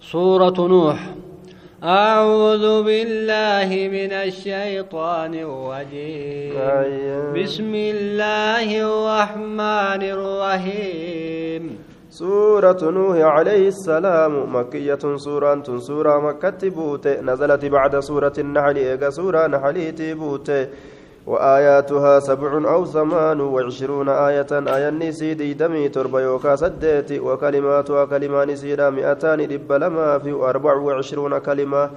سورة نوح. أعوذ بالله من الشيطان الرجيم. أيوة. بسم الله الرحمن الرحيم. سورة نوح عليه السلام مكية سورة سورة مكة بوت نزلت بعد سورة النحل إيجا سورة نحل تبوت وآياتها سبع أو ثمان وعشرون آية. آية نسيدي دمي تربة يوكا سديت وكلماتها كلمان سيدا مئتان. دب لما في أربع وعشرون كلمة.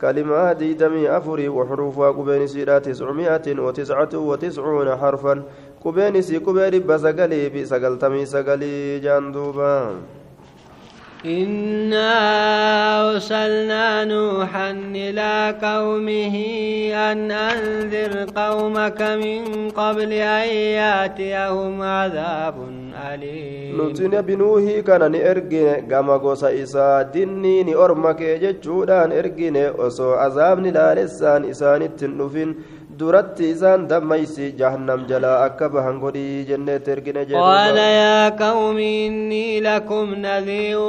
كلمة دي دمي أفري. وحروفها قبين سيدا تسعمائة وتسعة وتسعون حرفا. قبين سي قبين بسقلي بسقلتمي سقلي جاندوبا. إنا أرسلنا نوحا إلى قومه أن أنذر قومك من قبل أن يأتيهم عذاب أليم نتنى بنوه كان نرغن غما غوصا إسا دني نرمك جدا نرغن أسو عذاب نلالسان إسان التنفين duratti isaan dammaysi jahannam jalaa akka bahan godhii jenneetti ergine قال يا قوم إني لكم نذير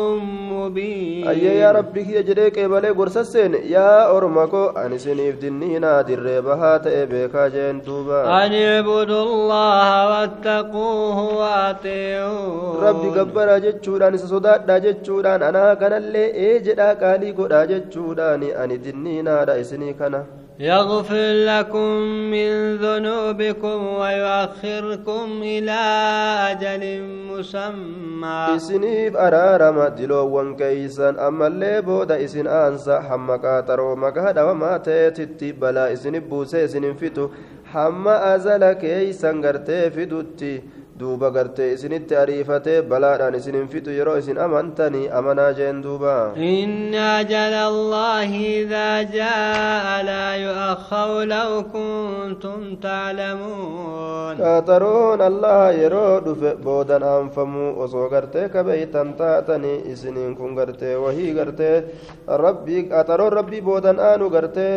مبين ayye yaa rabbi kiyya jedhee qeebalee gorsa seene yaa orma ko ani isiniif dinniinaa dirree bahaa ta'e beekaa jeen duuba اعبدوا الله واتقوه وأطيعون rabbi gabbaraa jechuudhaan isa sodaadhaa jechuudhaan anaa kanallee ee jedhaa qaalii godhaa jechuudhaan ani dinniinaadha isinii kana يغفر لكم من ذنوبكم ويؤخركم إلى أجل مسمى. إسنيف أرارة مدلو وانكيسان أما اللي بودا إسن آنسا حما كاترو مكهدا وما تيتت بلا إسن بوسي إسن فتو حما أزل كيسان غرتي فدوتي duuba gartee isinitti ariifatee balaadhaan isinin fitu yeroo isin amantanii amanaa jeen duuba إن أجل الله إذا جاء لا يؤخر لو كنتم تعلمون qaxaroon allaha yeroo dhufe boodan aanfamuu osoo gartee kabeeytan taatanii isiniin kun gartee wahii gartee rabbii qaxaroon rabbii boodan aanu gartee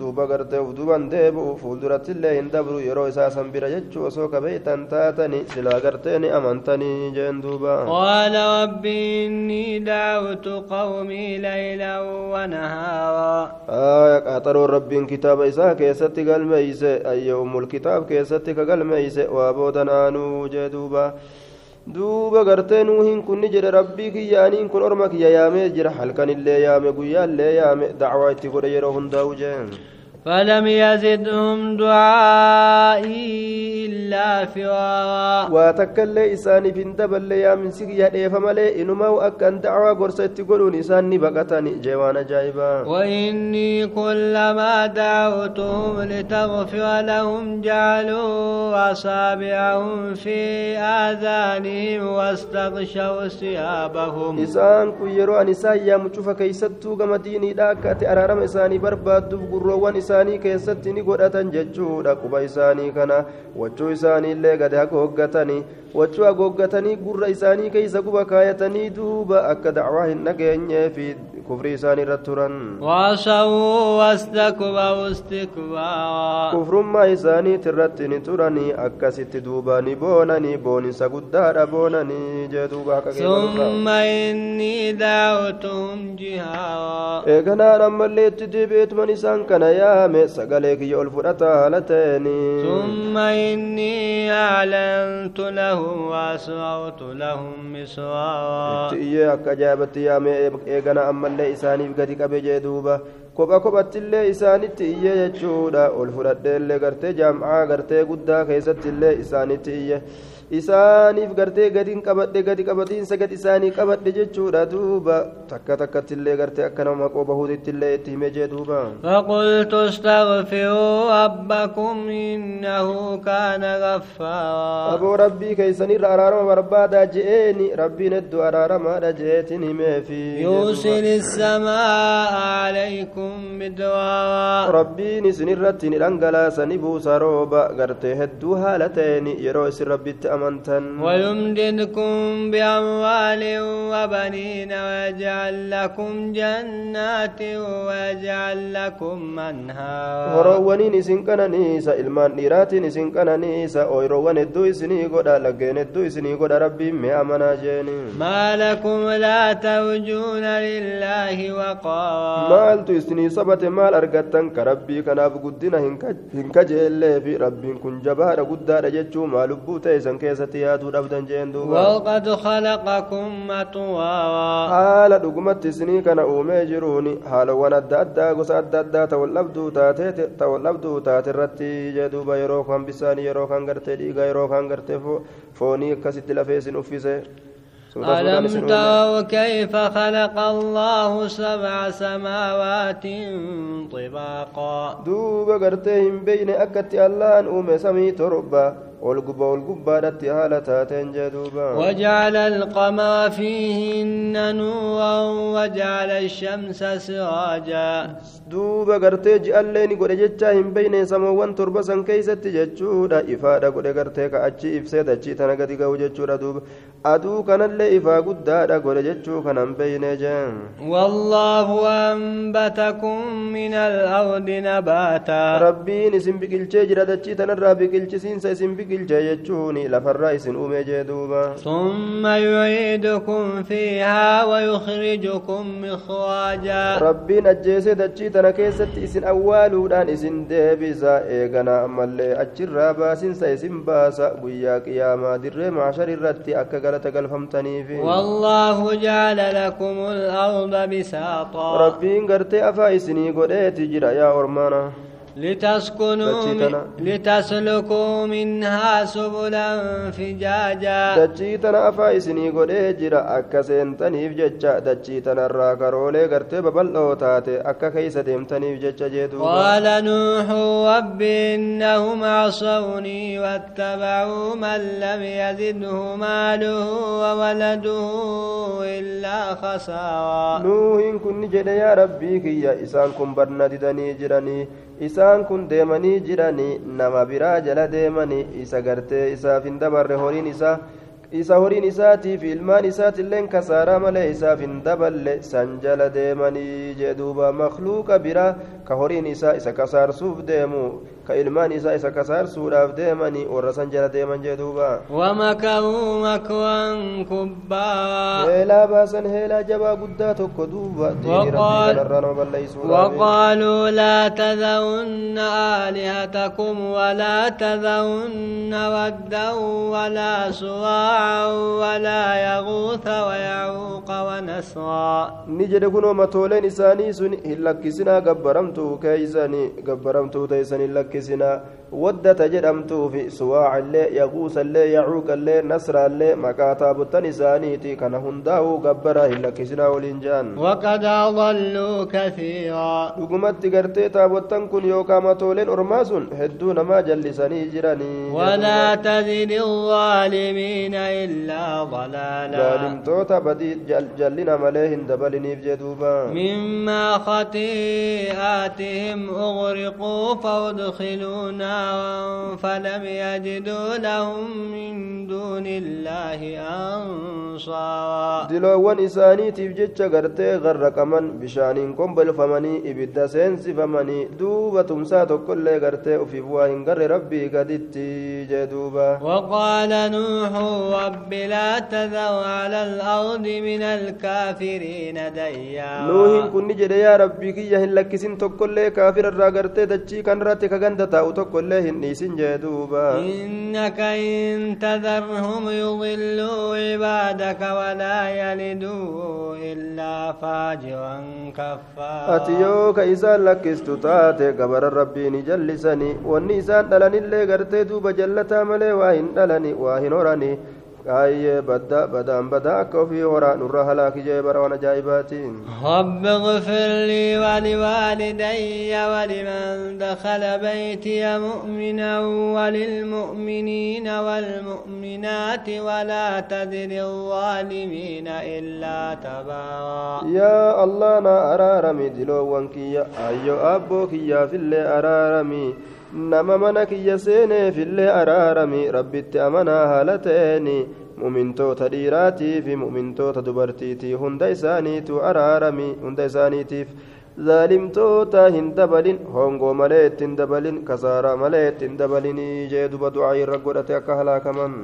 duuba gartee uf duban deebi'u fuuldurattillee hin dabru yeroo isaa san bira jechuu osoo kabeeytan taatanii silaa gartee ni amantanii jeen duuba قال رب إني دعوت قومي ليلا ونهارا آية qaxaroon rabbiin kitaaba isaa keessatti galmeeyse ayya ummul kitaab keessatti ka galmeeyse waa boodan aanuu jee duuba duuba gartee nuuhin kun ni jedhe rabbii kiyyaaniin kun orma kiyya yaamee jira halkanillee yaame guyyaallee yaame dacwaa itti godhe yeroo hundaa'u jeen فلم يزدهم دعائي إلا فرارا. واتكل إساني بن دبل لي من سقيا ديفا مالي إنما وأكن دعوة قرصة تقولون إساني بقتني جيوان جايبا. وإني كلما دعوتهم لتغفر لهم جعلوا أصابعهم في آذانهم واستغشوا ثيابهم. إسان كيرو أنسايا مشوفة كيستو كما داكات أرارم إساني برباد دوب قروان isaanii keessatti ni godhatan jechuudha quba isaanii kana wachuu isaaniillee gad hagooggatanii wachuu hagooggatanii gurra isaanii keeysa guba kaayatanii duuba akka dacwaa hin dhageenyee isaanii irratti turan وعصوا واستكبروا استكبارا turanii akkasitti duuba ni boonanii booninsa guddaadha boonanii jee duuba haqa keessa ثم إني دعوتهم جهارا itti deebi'eetuman isaan kana yaame sagalee kiyya ol fudhata haala ta'eni ثم إني أعلنت لهم وأسررت لهم إسرارا itti iyyee akka ajaa'ibatti yaame ammallee isaaniif gadi qabe jee duuba kopha kophattillee isaanitti iyye jechuudha. Ol fudhadheellee gartee jaamcaa gartee guddaa keessattillee isaanitti iyye. Isaaniif gartee gadiin qabadhe gadi qabadiinsa gadi isaanii qabadhe jechuudha duuba. Takka takkattillee gartee akka nama maqoo bahuutittillee itti hime jee duuba. Faqultu istaghfiruu rabbakum innahu kaana gaffaara. Aboo rabbii keessanirra araarama barbaada je'een rabbiin hedduu araaramaadha je'eetin himeefi yuusili samaa'a alaykum عليكم ni dhangalaasa ni buusa rooba gartee hedduu haala ta'een yeroo isin rabbitti amantan ويمددكم بأموال وبنين ويجعل لكم جنات ويجعل لكم horoowwaniin isin qananiisa ilmaan dhiiraatiin isin qananiisa ooyiroowwan hedduu isinii godha laggeen hedduu isinii godha rabbiin mee amanaa jeeni ما لكم لا ترجون لله وقارا maaltu isinii sabate maal argattan ka rabbii kanaaf guddina hin ka- hin kajeellee fi rabbiin kun jabaadha guddaadha jechuu maa lubbuu ta'e isan keessatti yaaduu dhabdan jeen duuba وقد خلقكم أطوارا haala dhugumatti isinii kana uumee jiruuni haalawwan adda addaa gosa adda addaa ta'ul dhabduu taate ta'ul dhabduu taate irratti jee duuba yeroo kan bisaanii yeroo kan gartee dhiigaa yeroo kan gartee fo- foonii akkasitti lafee isin uffise ألم تروا كيف خلق الله سبع سماوات طباقا؟ دوب قرتين بين أكت الله أن أم سميت ربا. وجعل القمر فيهن نورا وجعل الشمس سراجا. دوبا قرتي جعل لين قد بين سموان تربا سنكيسة جتشودا. إفادا قد قرتيك أجي إفسيدا جي تنقدي قو دوبا. أدو كان اللي إفا قد دادا بين جان والله أنبتكم من الأرض نباتا. ربين سنبقل جرادا جي تنرى بقل جسين سنبقل biqilchee jechuun lafarraa isin uume jee duuba ثم يعيدكم فيها ويخرجكم إخراجا rabbiin ajjeesee dachii tana keessatti isin awwaaluudhaan isin deebisa eegana ammallee achirraa baasinsa isin baasa guyyaa qiyaamaa dirree maashar irratti akka galata galfamtaniifi والله جعل لكم الأرض بساطا rabbiin gartee afaa isinii godheeti jira yaa ormaana لتسكنوا. لتسلكوا منها سبلا فجاجا dachii tana afaa isinii godhee jira akka seentaniif jecha dachii tanarraa karoolee gartee babal'oo taate akka keeysa deemtaniif jecha jeeduuba قال نوح رب إنهم عصوني واتبعوا من لم يزده ماله وولده إلا خسارا kun ni jedhe yaa rabbii kiyya isaan kun barna didanii jiranii isaan kun deemanii jiranii nama biraa jala deemanii isa gartee isaaf hin dabarre horiin isaa isa horiin isaatii fi ilmaan isaatilleen kasaaraa malee isaaf hin daballe san jala deemanii jee duuba makluuqa biraa ka horiin isaa isa kasaarsuuf deemu ka ilmaan isaa isa kasaarsuudhaaf deemanii warra san jala deeman jee duuba ومكروا مكرا كبارا heelaa baasan heelaa jabaa guddaa tokko duuba وقالوا لا تذرن آلهتكم ولا تذرن ودا ولا سواعا ولا يغوث ويعوق ونسرا ni jedhe kunoo matooleen isaanii sun hin lakkisinaa gabbaramtuu keeysanii gabbaramtuu teeysan hin lakkisinaa waddata jedhamtuufi suwaacillee yaquusallee yacuuqallee nasraallee maqaa taabottan isaaniiti kana hundaa'uu gabbara hin lakkisinaa waliin jean وقد أضلوا كثيرا gartee taabottan kun yookaa matooleen ormaa sun hedduu namaa jallisanii jiranii ولا تزد الظالمين إلا ضلالا jaalimtoota badii jal- jallina malee hin dabaliniif jeduuba مما خطيئاتهم أغرقوا فادخلوا نارا فلم يجدوا لهم من دون الله أنصارا. دلوان إساني تفجج غرتي غرق من بشانين قنبل فمني إبدا سينس فمني دوبة تمسات كل غرتي وفي بواهن غر ربي قد جدوبا وقال نوح رب لا تذر على الأرض من الكافرين ديا. نوح كن نجد يا ربي كي يهن لك سنتو كل كافر الرغرتي دجي كان راتي كغندتا وتو hin dhiisin jee duuba إنك إن تذرهم يضلوا عبادك ولا يلدوا إلا فاجرا كفارا ati yoo ka isaan lakkistu taate gabaran rabbii ni jallisani wanni isaan dhalanillee gartee duuba jallataa malee waa hin dhalani waa hin horani قاي بدا بدان بدا كوفي ورا نور هلاك جبر وأنا جايباتين رب اغفر لي ولوالدي ولمن دخل بيتي مؤمنا وللمؤمنين والمؤمنات ولا تزد الظالمين إلا تبارا يا الله نا أرارمي دلو وانكي أيو أبوك يا في اللي أرارمي nama mana kiyya seenee fillee araarami rabbitti amanaa haala ta'eeni mumintoota dhiiraatii fi mumintoota dubartiitii hunda isaaniitu araarami hunda isaaniitiif zaalimtoota hin dabalin hongoo malee ittiin dabalin kasaaraa malee ittiin dabalinii jee duba du'aa irra godhate akka halaakaman